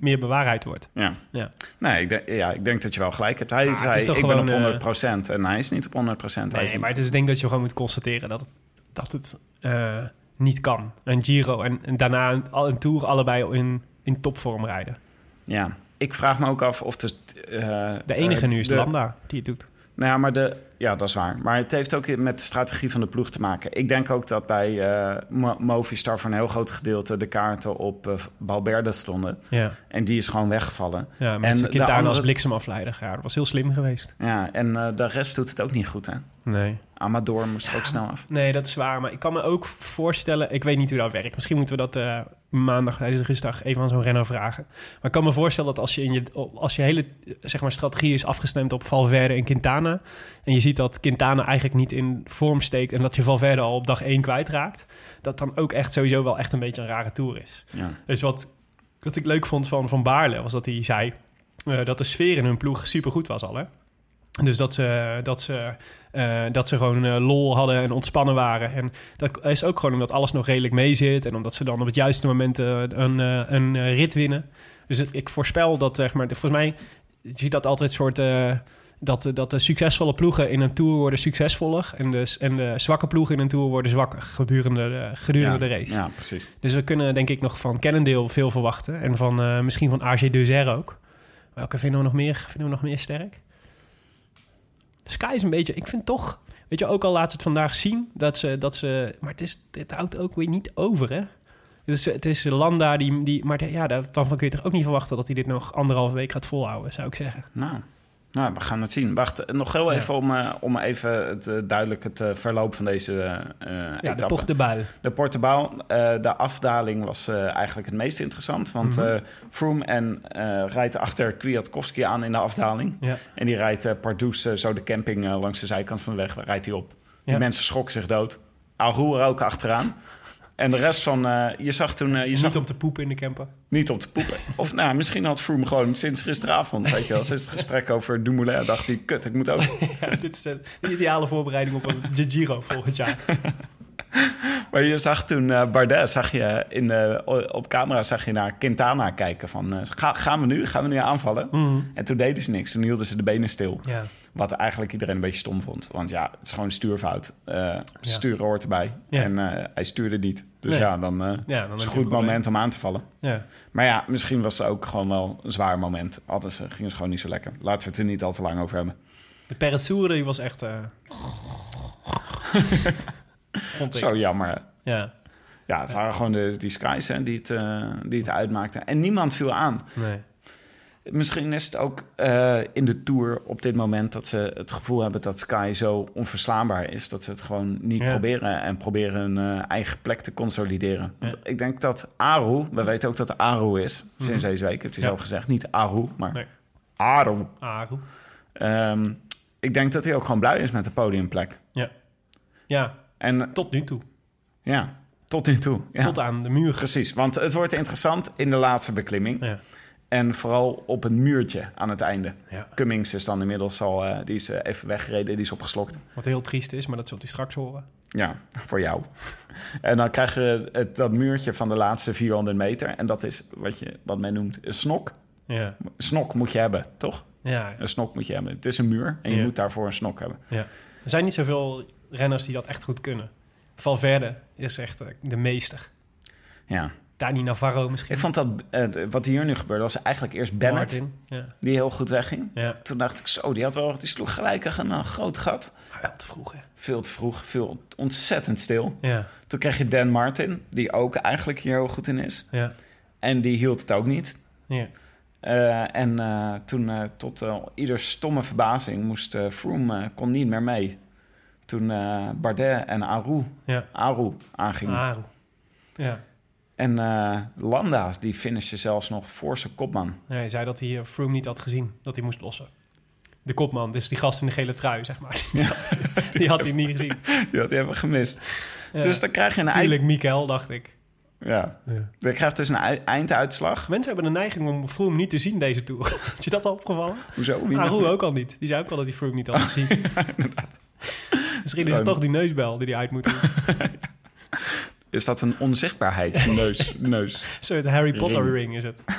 meer bewaarheid wordt. Ja. Ja. Nee, ik denk, ja, ik denk dat je wel gelijk hebt. Hij Ah, zei, is toch ik ben gewoon, op eh, 100% en hij is niet op 100%. hij is Nee, maar het is, denk dat je gewoon moet constateren dat het dat het eh, niet kan. Een Giro en, en daarna een, al- een Tour allebei in, in topvorm rijden. Ja, ik vraag me ook af of de... eh, De enige eh, nu is de- Landa die het doet. Nou ja, maar de, ja, dat is waar. Maar het heeft ook met de strategie van de ploeg te maken. Ik denk ook dat bij Mo- Movistar voor een heel groot gedeelte de kaarten op eh Valverde stonden. Ja, En die is gewoon weggevallen. ja En de Quintana als bliksemafleider. Ja, dat was heel slim geweest. Ja, en eh, de rest doet het ook niet goed, hè? Nee. Amador moest er ook snel af. Nee, dat is waar. Maar ik kan me ook voorstellen... Ik weet niet hoe dat werkt. Misschien moeten we dat maandag tijdens de rustdag even aan zo'n renner vragen. Maar ik kan me voorstellen dat als je, in je, als je hele zeg maar, strategie is afgestemd op Valverde en Quintana... en je ziet dat Quintana eigenlijk niet in vorm steekt... en dat je Valverde al op dag één kwijtraakt... dat dan ook echt sowieso wel echt een beetje een rare tour is. Ja. Dus wat, wat ik leuk vond van Van Baarle... was dat hij zei eh, dat de sfeer in hun ploeg supergoed was al, hè? Dus dat ze, dat ze, eh, dat ze gewoon eh, lol hadden en ontspannen waren. En dat is ook gewoon omdat alles nog redelijk mee zit. En omdat ze dan op het juiste moment eh, een, een rit winnen. Dus het- ik voorspel dat, zeg maar, volgens mij... Je ziet dat altijd soort... dat, dat de succesvolle ploegen in een tour worden succesvoller... en de, en de zwakke ploegen in een tour worden zwakker gedurende, de, gedurende ja, de race. Ja, precies. Dus we kunnen denk ik nog van Cannondale veel verwachten. En van misschien van AG Deuzer ook. Welke vinden we nog meer, vinden we nog meer sterk? Sky is een beetje... Ik vind toch... Weet je, ook al laat ze het vandaag zien dat ze... Dat ze maar het, is, het houdt ook weer niet over, hè? Dus het is Landa die... die maar ja, daarvan kun je toch ook niet verwachten... dat hij dit nog anderhalve week gaat volhouden, zou ik zeggen. Nou, nou, we gaan het zien. Wacht, nog heel Ja. even om, eh, om even het, eh, duidelijk het eh, verloop van deze Ja, etappe. de Porte de. De Portebouw, de afdaling was eigenlijk het meest interessant. Want eh Froome en, rijdt achter Kwiatkowski aan in de afdaling. Ja. En die rijdt Pardoes, zo de camping langs de zijkant van de weg, rijdt hij op. Die Ja. mensen schrokken zich dood. Aru er ook achteraan. En de rest van, eh, je zag toen... eh, je zag Niet om te poepen in de camper. niet om te poepen. Of nou, misschien had Froome gewoon sinds gisteravond, weet je wel, sinds het gesprek over Dumoulin, dacht hij, kut, ik moet ook... Ja, dit is de ideale voorbereiding op een de Giro volgend jaar. Maar je zag toen eh, Bardet, zag je in de, op camera zag je naar Quintana kijken van, eh, ga, gaan we nu, gaan we nu aanvallen? En toen deden ze niks, toen hielden ze de benen stil. Ja. Wat eigenlijk iedereen een beetje stom vond. Want ja, het is gewoon een stuurfout. Eh Sturen hoort erbij. Ja. En hij stuurde niet. Dus Nee. ja, dan, Ja, dan is het een goed moment om aan te vallen. Ja. Maar ja, misschien was het ook gewoon wel een zwaar moment. Anders ging het gewoon niet zo lekker. Laten we het er niet al te lang over hebben. De Peressoure die was echt... vond ik. Zo jammer. Ja, Ja, het waren gewoon de, die skies hè, die, het, eh, die het uitmaakten. En niemand viel aan. nee. Misschien is het ook eh, in de Tour op dit moment... dat ze het gevoel hebben dat Sky zo onverslaanbaar is... dat ze het gewoon niet Ja. proberen... en proberen hun eh, eigen plek te consolideren. Want Ja. ik denk dat Aru... We weten ook dat Aru is, sinds deze week. Heeft hij zelf gezegd. Niet Aru, maar Nee. Aru. Aru. Ehm, ik denk dat hij ook gewoon blij is met de podiumplek. Ja. Ja, En tot nu toe. ja, tot nu toe. Ja. Tot aan de muur. Precies, want het wordt interessant in de laatste beklimming. Ja. En vooral op een muurtje aan het einde. Ja. Cummings is dan inmiddels al, eh, die is eh, even weggereden, die is opgeslokt. Wat heel triest is, maar dat zult u straks horen. Ja, voor jou. en dan krijg je het, dat muurtje van de laatste 400 meter. En dat is wat, je, wat men noemt een snok. Ja. Snok moet je hebben, toch? Ja. Een snok moet je hebben. Het is een muur en je moet daarvoor een snok hebben. ja. Er zijn niet zoveel renners die dat echt goed kunnen. Valverde is echt eh, de meester. Ja. Dani Navarro misschien. Ik vond dat, eh, wat hier nu gebeurde, was eigenlijk eerst Bennett, Martin. Ja. die heel goed wegging. ja. Toen dacht ik, zo, die, had wel, die sloeg gelijk een eh, groot gat. Maar wel te vroeg, hè? Veel te vroeg, veel ontzettend stil. Ja. Toen kreeg je Dan Martin, die ook eigenlijk hier heel goed in is. Ja. En die hield het ook niet. Ja. En toen, tot eh, ieder stomme verbazing, moest Froome kon niet meer mee. Toen eh, Bardet en Aru, Ja. Aru aangingen. Aru. Ja. En eh, Landa, die finishte zelfs nog voor zijn kopman. Ja, hij zei dat hij eh, Froome niet had gezien. Dat hij moest lossen. De kopman, dus die gast in de gele trui, zeg maar. Die, had, die had hij niet gezien. Die had hij even gemist. Ja. Dus dan krijg je een, Tuurlijk, Mikael, dacht ik. ja, Ja. je dus een ei- einduitslag. Mensen hebben de neiging om Froome niet te zien deze Tour. Had je dat al opgevallen? Hoezo? Aru ook al niet. Die zei ook al dat hij Froome niet had gezien. Misschien is het Zo. toch die neusbel die hij uit moet doen. Is dat een onzichtbaarheidsneus? neus? Een soort Harry Potter Ring. is het.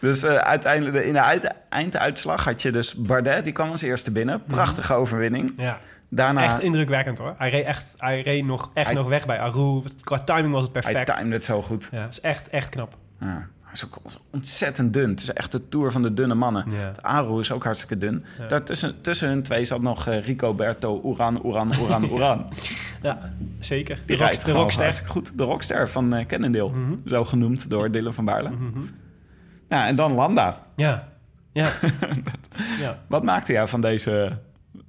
Dus eh, uiteindelijk, in de uit- einduitslag had je dus Bardet, die kwam als eerste binnen. Prachtige overwinning. Ja. Daarna, Echt indrukwekkend hoor. Hij reed, echt, hij reed nog, echt Hij- nog weg bij Aru. Qua timing was het hij perfect. timed het zo goed. Ja, dat is echt, echt knap. Ja. Is ook ontzettend dun. Het is echt de tour van de dunne mannen. Ja. De Aru is ook hartstikke dun. Ja. Daartussen tussen hun twee zat nog eh, Rico Berto Uran, Uran, Uran, Uran. Ja, zeker. De, Die rock, rijdt de rockster. goed. De rockster van eh Cannondale. Mhm. Zo genoemd door Dylan van Baarle. Mhm. Ja, en dan Landa. Ja. Ja. ja. Wat maakte jij van deze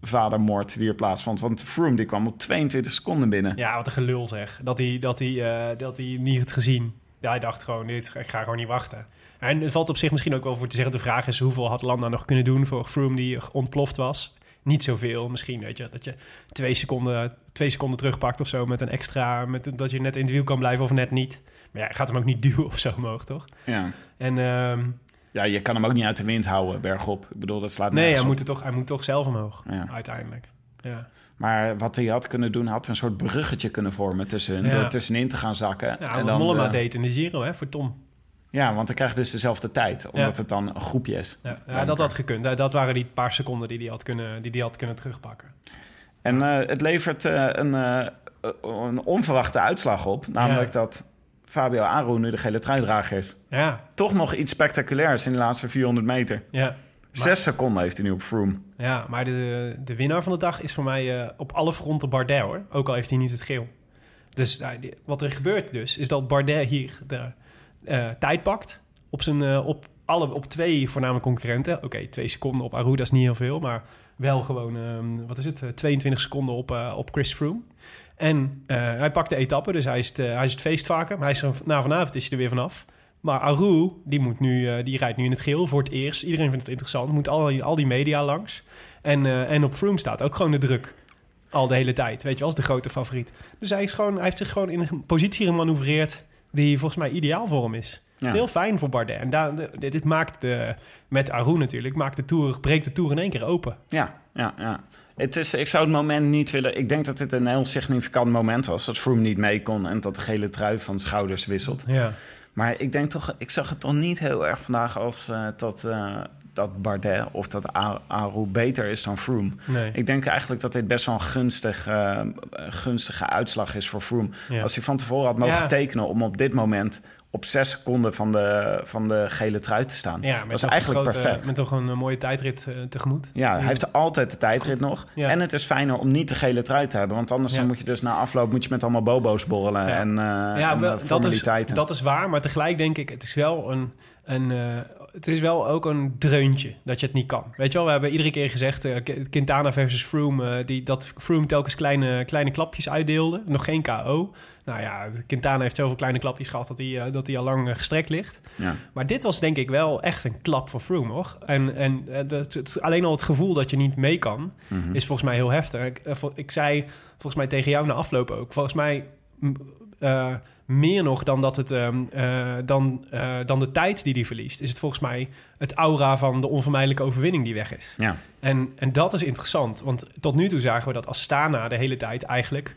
vadermoord die er plaatsvond? Want Froome die kwam op 22 seconden binnen. Ja, wat een gelul zeg. Dat hij, dat hij, eh, dat hij niet had gezien. Ja, hij dacht gewoon, dit, ik ga gewoon niet wachten. En het valt op zich misschien ook wel voor te zeggen... de vraag is hoeveel had Landa nog kunnen doen voor Froome die ontploft was? Niet zoveel misschien, weet je. Dat je twee seconden, twee seconden terugpakt of zo met een extra... Met, dat je net in het wiel kan blijven of net niet. Maar ja, je gaat hem ook niet duwen of zo omhoog, toch? Ja. En ehm, ja, je kan hem ook niet uit de wind houden, bergop. Ik bedoel, dat slaat nee, hij op. moet, er toch, hij moet toch zelf omhoog, Ja. uiteindelijk. Ja. Maar wat hij had kunnen doen, had een soort bruggetje kunnen vormen tussen. Ja. Door tussenin te gaan zakken. Ja, en wat Mollema de- deed in de Giro, hè, voor Tom. Ja, want dan krijg je dus dezelfde tijd. Omdat het dan een groepje is. Ja, ja, dat had gekund. Dat- waren die paar seconden die hij had kunnen, die die had kunnen terugpakken. En eh, het levert eh, een, eh, een onverwachte uitslag op. Namelijk dat Fabio Aru nu de gele truidrager is. Ja, Toch nog iets spectaculairs in de laatste 400 meter. ja. Zes seconden heeft hij nu op Froome. Ja, maar de, de winnaar van de dag is voor mij eh, op alle fronten Bardet, hoor. Ook al heeft hij niet het geel. Dus wat er gebeurt dus, is dat Bardet hier de eh, tijd pakt. Op, zijn, eh, op, alle, op twee voorname concurrenten. Oké, twee seconden op Aru, dat is niet heel veel. Maar wel gewoon, ehm, wat is het, eh, 22 seconden op, op Chris Froome. En hij pakt de etappe, dus hij is het, hij is het feestvaker. Maar hij is er, na vanavond is hij er weer vanaf. Maar Aru, die, moet nu, eh, die rijdt nu in het geel voor het eerst. Iedereen vindt het interessant. Moet al, die- al die media langs. En, eh, en op Froome staat ook gewoon de druk. Al de hele tijd. Weet je, als de grote favoriet. Dus hij, is gewoon, hij heeft zich gewoon in een positie gemanoeuvreerd... die volgens mij ideaal voor hem is. Het is heel fijn voor Bardet. En daar, dit maakt de, met Aru natuurlijk... Maakt de tour, breekt de Tour in één keer open. Ja, ja, ja. Het is, ik zou het moment niet willen... Ik denk dat dit een heel significant moment was. Dat Froome niet mee kon en dat de gele trui van schouders wisselt. Ja. Maar ik denk toch... Ik zag het toch niet heel erg vandaag als eh, dat, eh, dat Bardet of dat Aru beter is dan Froome. Nee. Ik denk eigenlijk dat dit best wel een gunstig, eh, gunstige uitslag is voor Froome. Ja. Als hij van tevoren had mogen Ja. tekenen om op dit moment op zes seconden van de, van de gele trui te staan. Ja, dat is eigenlijk grote- perfect. Met toch een eh, mooie tijdrit eh, tegemoet. Ja, hij heeft altijd de tijdrit nog. Ja. En het is fijner om niet de gele trui te hebben. Want anders dan moet je dus na afloop moet je met allemaal bobo's borrelen. Ja. En, ja, en, wel, eh, dat, is, dat is waar. Maar tegelijk denk ik, het is wel een... een het is wel ook een dreuntje dat je het niet kan. Weet je wel, we hebben iedere keer gezegd... eh, Quintana versus Froome... eh, die, dat Froome telkens kleine, kleine klapjes uitdeelde. Nog geen KO. Nou ja, Quintana heeft zoveel kleine klapjes gehad... dat hij, eh, dat hij al lang gestrekt ligt. Ja. Maar dit was denk ik wel echt een klap voor Froome, hoor. En, en dat, het, alleen al het gevoel dat je niet mee kan... Mhm. is volgens mij heel heftig. Ik, ik zei volgens mij tegen jou na afloop ook... volgens mij eh, meer nog dan, dat het, ehm, eh, dan, eh, dan de tijd die hij verliest... is het volgens mij het aura van de onvermijdelijke overwinning die weg is. Ja. En, en dat is interessant, want tot nu toe zagen we dat Astana de hele tijd eigenlijk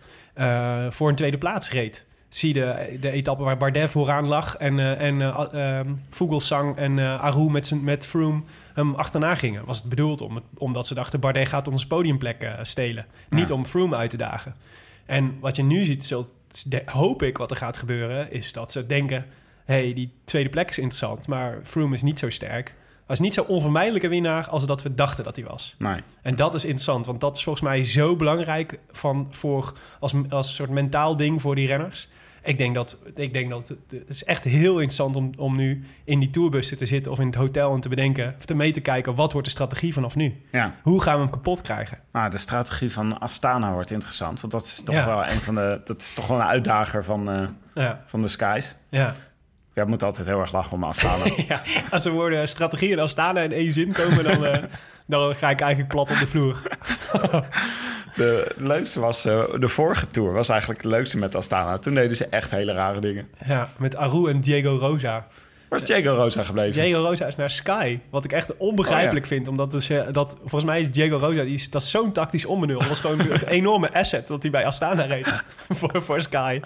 voor een tweede plaats reed. Zie de, de etappe waar Bardet vooraan lag en, en eh, ehm, Vogelsang en Aru met, zijn- met Froome hem achterna gingen. Was het bedoeld om, omdat ze dachten Bardet gaat ons podiumplek stelen. Niet om Froome uit te dagen. En wat je nu ziet, zult, hoop ik wat er gaat gebeuren, is dat ze denken... hey, die tweede plek is interessant, maar Froome is niet zo sterk. Hij is niet zo onvermijdelijke winnaar als dat we dachten dat hij was. Nee. En dat is interessant, want dat is volgens mij zo belangrijk van, voor, als, als een soort mentaal ding voor die renners. Ik denk dat, ik denk dat het, is echt heel interessant om, om nu in die tourbussen te zitten of in het hotel en te bedenken, of te mee te kijken, wat wordt de strategie vanaf nu? Ja. Hoe gaan we hem kapot krijgen? Nou, de strategie van Astana wordt interessant. Want dat is toch Ja. wel een van de. Dat is toch wel een uitdager van, eh, Ja, van de skies. ja. Ja, moet altijd heel erg lachen om Astana. ja. Als er woorden strategie en Astana in één zin komen, dan, eh, dan ga ik eigenlijk plat op de vloer. de leukste was. eh, de vorige tour was eigenlijk de leukste met Astana. Toen deden ze echt hele rare dingen. Ja, met Aru en Diego Rosa. Waar is Diego Rosa gebleven? Diego Rosa is naar Sky. Wat ik echt onbegrijpelijk Oh, vind. Omdat dus, dat, volgens mij is Diego Rosa, die is, dat is zo'n tactisch onbenul. Dat was gewoon een enorme asset dat hij bij Astana reed. voor, voor Sky.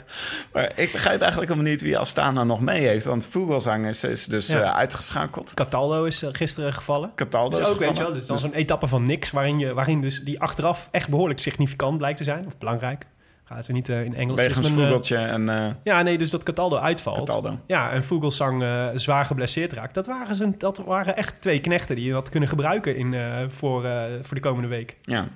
Maar ik begrijp eigenlijk helemaal niet wie Astana nog mee heeft. Want Vogelsang is, is dus Ja. eh, uitgeschakeld. Cataldo is eh, gisteren gevallen. Cataldo Dat is ook, weet je wel, dus dan Dus- zo'n etappe van niks... Waarin, je, waarin dus die achteraf echt behoorlijk significant blijkt te zijn. Of belangrijk. Gaat we niet eh, in Engels. Wegens eh, Vogeltje en eh, Ja, nee, dus dat Cataldo uitvalt. Cataldo. Ja, en Vogelsang zwaar geblesseerd raakt. Dat waren, zijn, dat waren echt twee knechten die je had kunnen gebruiken in, voor, voor de komende week. Ja.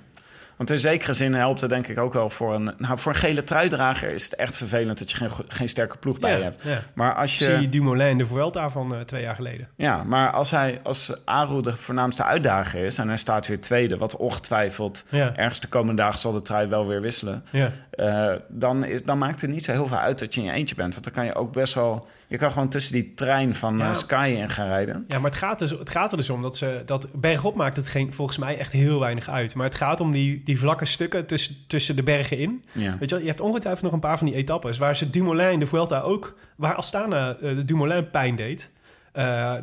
Want in zekere zin helpt het denk ik ook wel voor een... Nou, voor een gele truidrager is het echt vervelend dat je geen, geen sterke ploeg bij je hebt. ja. Maar als je... Zie Dumoulin in de Vuelta van twee jaar geleden. Ja, maar als hij als Aru de voornaamste uitdager is en hij staat weer tweede, wat ongetwijfeld Ja. ergens de komende dagen zal de trui wel weer wisselen, Eh, dan, is, dan maakt het niet zo heel veel uit dat je in je eentje bent. Want dan kan je ook best wel, je kan gewoon tussen die trein van Ja. eh, Sky in gaan rijden. Ja, maar het gaat, dus, het gaat er dus om dat ze... Dat bergop maakt het geen, volgens mij echt heel weinig uit. Maar het gaat om die, die vlakke stukken tussen, tussen de bergen in. Ja. Weet je wel, je hebt ongetwijfeld nog een paar van die etappes... waar ze Dumoulin in de Vuelta ook... waar Astana eh, de Dumoulin pijn deed.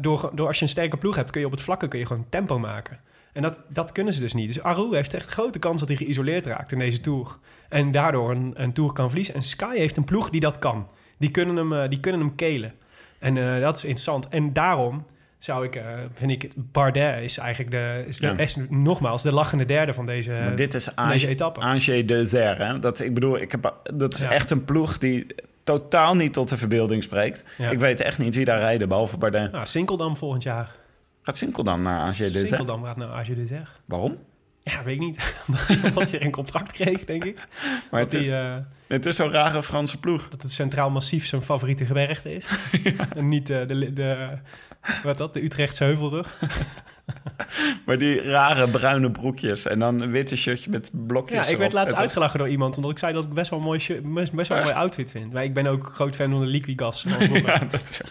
Door, door als je een sterke ploeg hebt... kun je op het vlakke kun je gewoon tempo maken. En dat, dat kunnen ze dus niet. Dus Aru heeft echt grote kans dat hij geïsoleerd raakt in deze Tour. En daardoor een, een Tour kan verliezen. En Sky heeft een ploeg die dat kan. Die kunnen hem, eh, die kunnen hem kelen. En eh, dat is interessant. En daarom zou ik, eh, vind ik, Bardet is eigenlijk de, is, de, Ja. is nogmaals de lachende derde van deze, Maar dit is van deze Ange, etappe. Ange de Zer. Hè? Dat, ik bedoel, ik heb, dat is Ja. echt een ploeg die totaal niet tot de verbeelding spreekt. Ja. Ik weet echt niet wie daar rijden, behalve Bardet. Nou, Sinkeldam volgend jaar. Gaat Sinkel dan naar Ange de Zer? Sinkeldam gaat naar AG de Zer. Waarom? Ja, weet ik niet. Omdat hij een contract kreeg, denk ik. Maar het is, eh, het is zo'n rare Franse ploeg. dat het Centraal Massief zijn favoriete gebergte is. En niet eh, de, de, wat dat, de Utrechtse heuvelrug. Maar die rare bruine broekjes en dan een witte shirtje met blokjes Ja, ik werd laatst Het was- uitgelachen door iemand... omdat ik zei dat ik best wel een mooi, shirt- best, best wel een mooi outfit vind. Maar ik ben ook groot fan van de Liquigas. Ja, dat is-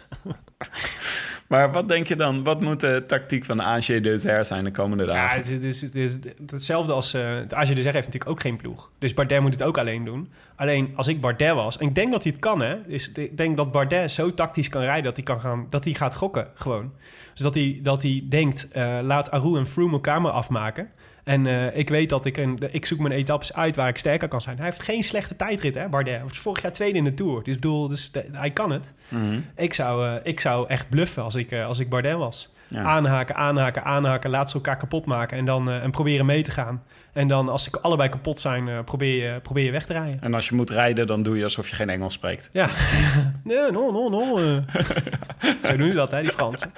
maar wat denk je dan? Wat moet de tactiek van Ange de Zer zijn de komende Ja, dagen? het is, het is, het is hetzelfde als... eh het AG heeft natuurlijk ook geen ploeg. Dus Bardet moet het ook alleen doen. Alleen als ik Bardet was... En ik denk dat hij het kan, hè. Dus ik denk dat Bardet zo tactisch kan rijden... dat hij, kan gaan, dat hij gaat gokken, gewoon. Dus dat hij, dat hij denkt... eh, laat Aru en Froome elkaar maar afmaken... En eh, ik weet dat ik, een, ik zoek mijn etappes uit waar ik sterker kan zijn. Hij heeft geen slechte tijdrit, hè, Bardet. Hij was vorig jaar tweede in de Tour. Dus ik bedoel, dus hij kan het. Mhm. Ik zou, eh, ik zou echt bluffen als ik, als ik Bardet was. Ja. Aanhaken, aanhaken, aanhaken. Laat ze elkaar kapot maken en dan eh, en proberen mee te gaan. En dan als ze allebei kapot zijn, eh, probeer, je, probeer je weg te rijden. En als je moet rijden, dan doe je alsof je geen Engels spreekt. Ja, nee, no, no, no. eh. Zo doen ze dat, hè, die Fransen.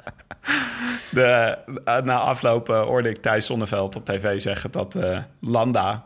De, na afloop eh, hoorde ik Thijs Zonneveld op tv zeggen dat Landa...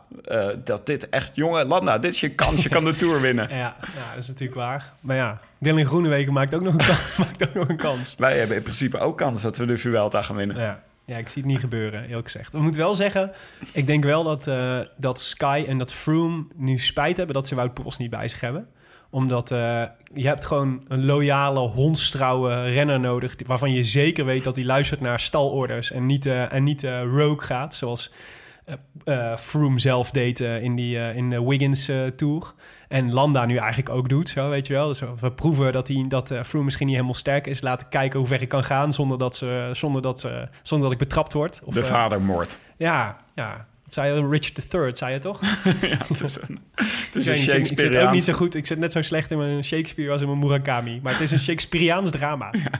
dat dit echt... Jongen, Landa, dit is je kans. Je kan de Tour winnen. Ja, ja, dat is natuurlijk waar. Maar ja, Dylan Groenewegen maakt ook nog een kans. maakt ook nog een kans. Wij hebben in principe ook kans dat we de Vuelta gaan winnen. Ja. ja, ik zie het niet gebeuren, eerlijk gezegd. We moeten wel zeggen, ik denk wel dat, eh, dat Sky en dat Froome nu spijt hebben dat ze Wout Poels niet bij zich hebben. Omdat eh, je hebt gewoon een loyale, hondstrouwe renner nodig... waarvan je zeker weet dat hij luistert naar stalorders en niet, eh, en niet rogue gaat, zoals... Froome zelf deed in, die, in de Wiggins Tour. En Landa nu eigenlijk ook doet, zo weet je wel. Dus we proeven dat, hij, dat eh, Froome misschien niet helemaal sterk is. Laten kijken hoe ver ik kan gaan zonder dat, ze, zonder dat, ze, zonder dat ik betrapt word. Of, de eh, vadermoord. ja, ja. Dat zei Richard III, zei je toch? ja, het is een, het is een ik zit ook niet zo goed. Ik zit net zo slecht in mijn Shakespeare als in mijn Murakami. Maar het is een Shakespeareaans drama. Ja,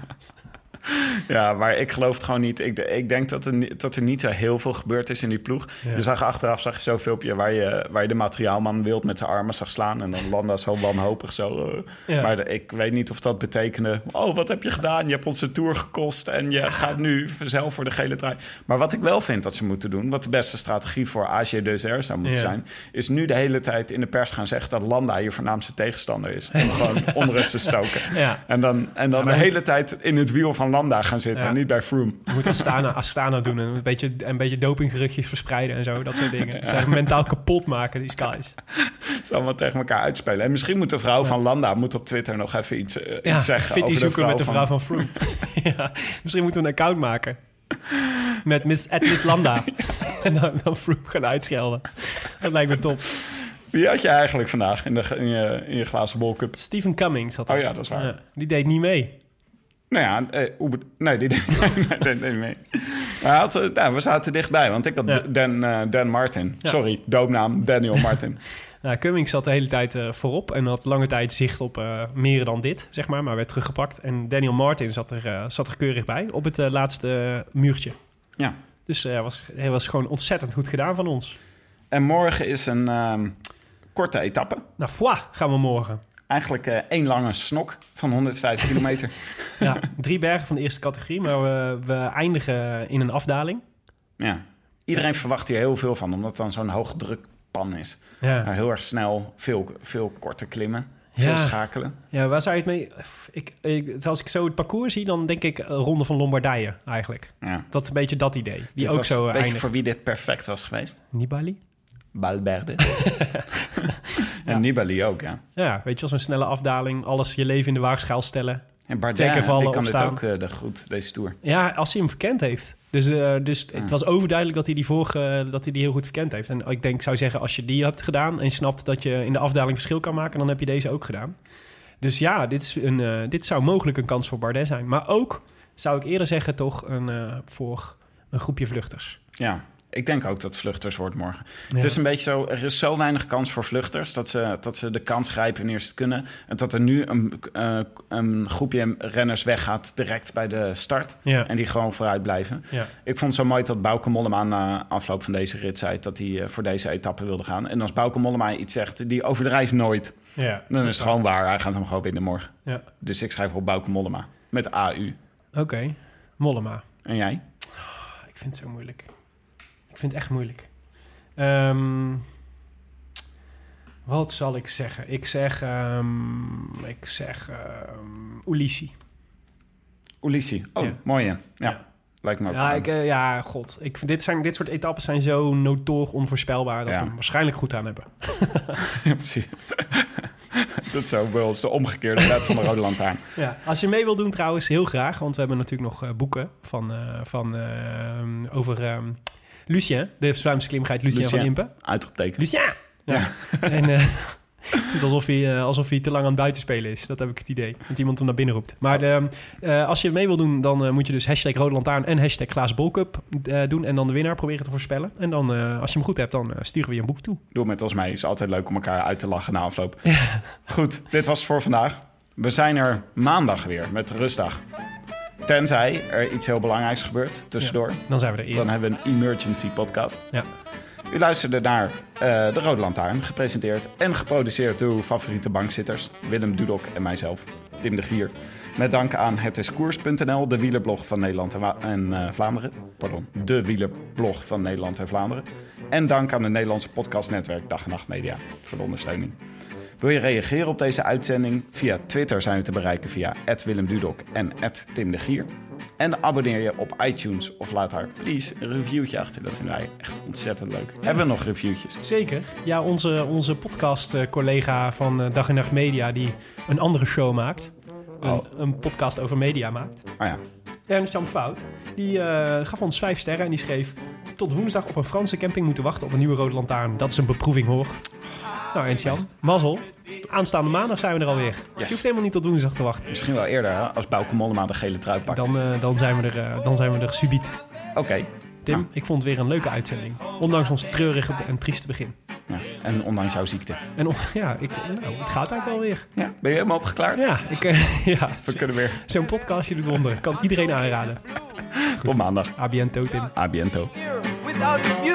maar ik geloof het gewoon niet. Ik, ik denk dat er, dat er niet zo heel veel gebeurd is in die ploeg. Ja. Je zag achteraf zag je zo'n filmpje waar je, waar je de materiaalman wild met zijn armen zag slaan. En dan Landa zo wanhopig zo. eh. Ja. Maar de- ik weet niet of dat betekende... Oh, wat heb je gedaan? Je hebt ons de Tour gekost en je gaat nu zelf voor de gele trui. Maar wat ik wel vind dat ze moeten doen... wat de beste strategie voor AG de Zer zou moeten Ja. zijn... is nu de hele tijd in de pers gaan zeggen... dat Landa je voornaamste tegenstander is. Om gewoon onrust te stoken. Ja. En dan, en dan de hele tijd in het wiel van Landa gaan zitten en niet bij Froome. Je moet Astana, Astana doen en een beetje, een beetje dopinggeruchtjes verspreiden en zo. Dat soort dingen. Ze mentaal kapot maken, die skies. Ze allemaal tegen elkaar uitspelen. En misschien moet de vrouw van Landa moet op Twitter nog even iets, eh, iets zeggen. fitty de zoeken met de vrouw van... van, Froome. ja, misschien moeten we een account maken. Met Miss, at Miss Landa. en dan, dan Froome gaan uitschelden. Dat lijkt me top. Wie had je eigenlijk vandaag in, de, in, je, in je glazen bolcup? Stephen Cummings had Oh dat. ja, dat is waar. die deed niet mee. Nou ja, eh, nee, die deed nee, mee. Had, eh, nou, we zaten dichtbij, want ik had Ja. Dan, eh, Dan Martin. Ja. Sorry, doopnaam Daniel Martin. Nou, Cummings zat de hele tijd eh, voorop en had lange tijd zicht op meer dan dit, zeg maar, maar werd teruggepakt. En Daniel Martin zat er, zat er keurig bij op het laatste muurtje. ja. Dus hij was, hij was gewoon ontzettend goed gedaan van ons. En morgen is een ehm, korte etappe. Nou, gaan we morgen. Eigenlijk eh, één lange snok van 105 kilometer. Ja, drie bergen van de eerste categorie, maar we, we eindigen in een afdaling. Ja. Iedereen verwacht hier heel veel van, omdat het dan zo'n hoogdrukpan is. Ja, heel erg snel, veel, veel korte klimmen, veel Ja. schakelen. ja waar zou je het mee... Ik, ik, als ik zo het parcours zie, dan denk ik eh, Ronde van Lombardije eigenlijk. Ja. Dat is een beetje dat idee. Die Dit ook zo een eindigt. voor wie dit perfect was geweest. Nibali? Balberde. en Nibali ook, ja. Ja, weet je wel, zo'n snelle afdaling. Alles je leven in de waagschaal stellen. En Bardet, vallen, die kan dit opstaan. ook eh, de goed, deze Tour. Ja, als hij hem verkend heeft. Dus, eh, dus het was overduidelijk dat hij die vorige dat hij die heel goed verkend heeft. En ik denk, ik zou zeggen, als je die hebt gedaan en je snapt dat je in de afdaling verschil kan maken, dan heb je deze ook gedaan. Dus ja, dit, is een, eh, dit zou mogelijk een kans voor Bardet zijn. Maar ook, zou ik eerder zeggen, toch een, eh, voor een groepje vluchters. Ja, ik denk ook dat vluchters wordt morgen. Ja. Het is een beetje zo, er is zo weinig kans voor vluchters... dat ze, dat ze de kans grijpen wanneer ze het kunnen. En dat er nu een, eh, een groepje renners weggaat direct bij de start... Ja. en die gewoon vooruit blijven. Ja. Ik vond het zo mooi dat Bauke Mollema na afloop van deze rit zei... dat hij eh, voor deze etappe wilde gaan. En als Bauke Mollema iets zegt, die overdrijft nooit... Ja. dan is het gewoon waar. Hij gaat hem gewoon winnen morgen. Ja. Dus ik schrijf op Bauke Mollema. Met AU. Oké, Mollema. En jij? Ik vind het zo moeilijk. Ik vind het echt moeilijk. Ehm, wat zal ik zeggen? Ik zeg... ehm, ik zeg... ehm Ulissi. Ulissi. Oh, Ja. mooi? Ja, Ja. lijkt me ook. Ja, ik, eh, ja, god. Ik dit, zijn, dit soort etappes zijn zo notoor onvoorspelbaar... dat Ja. we hem waarschijnlijk goed aan hebben. Ja, precies. dat is zo wel eens de omgekeerde red van de Rode Lantaarn. Ja. Als je mee wil doen trouwens, heel graag. Want we hebben natuurlijk nog eh, boeken van, eh, van, over Lucien. De Vlaamse klimgeit Lucien, Lucien. van Impe. Uitroepteken. Lucien! Ja. En, eh, het is alsof hij, eh, alsof hij te lang aan het buitenspelen is. Dat heb ik het idee. Dat iemand hem naar binnen roept. Maar de, eh, als je mee wil doen, dan moet je dus hashtag Rode Lantaarn en hashtag Glazen Bolcup doen. En dan de winnaar proberen te voorspellen. En dan, als je hem goed hebt, dan sturen we je een boek toe. Doe met ons mee. is altijd leuk om elkaar uit te lachen na afloop. Goed, dit was het voor vandaag. We zijn er maandag weer met rustdag. Tenzij er iets heel belangrijks gebeurt tussendoor. Dan zijn we er Dan hebben we een emergency podcast. Ja. U luisterde naar eh, De Rode Lantaarn, gepresenteerd en geproduceerd door uw favoriete bankzitters, Willem Dudok en mijzelf, Tim de Gier. Met dank aan hetiskoers.nl, de wielerblog van Nederland en, Wa- en eh, Vlaanderen. Pardon, de wielerblog van Nederland en Vlaanderen. En dank aan het Nederlandse podcastnetwerk Dag en Nacht Media voor de ondersteuning. Wil je reageren op deze uitzending? Via Twitter zijn we te bereiken via Willem Dudok en Tim de Gier. En abonneer je op iTunes of laat daar please een reviewtje achter. Dat vinden wij echt ontzettend leuk. Hebben we nog reviewtjes? Zeker. Ja, onze, onze podcast-collega van eh, Dag en Nacht Media... die een andere show maakt. Een, Oh. een podcast over media maakt. Oh ja, Ernst-Jan Fout. Die eh, gaf ons vijf sterren en die schreef... Tot woensdag op een Franse camping moeten wachten op een nieuwe rode lantaarn. Dat is een beproeving hoor. Nou Ernst-Jan, mazzel. Aanstaande maandag zijn we er alweer. Je hoeft helemaal niet tot woensdag te wachten. misschien wel eerder hè, als Bauke Mollema de gele trui pakt. Dan, eh, dan, zijn, we er, eh, dan zijn we er subiet. Oké. Tim, Nou. ik vond het weer een leuke uitzending. Ondanks ons treurige en trieste begin. Ja. En ondanks jouw ziekte. En on- ja, ik, nou, het gaat eigenlijk wel weer. Ja, ben je helemaal opgeklaard? Ja, ik, eh, ja. We kunnen weer. zo'n podcastje doet wonderen. Kan het iedereen aanraden. Tot maandag. A biento, Tim. A biento. without you.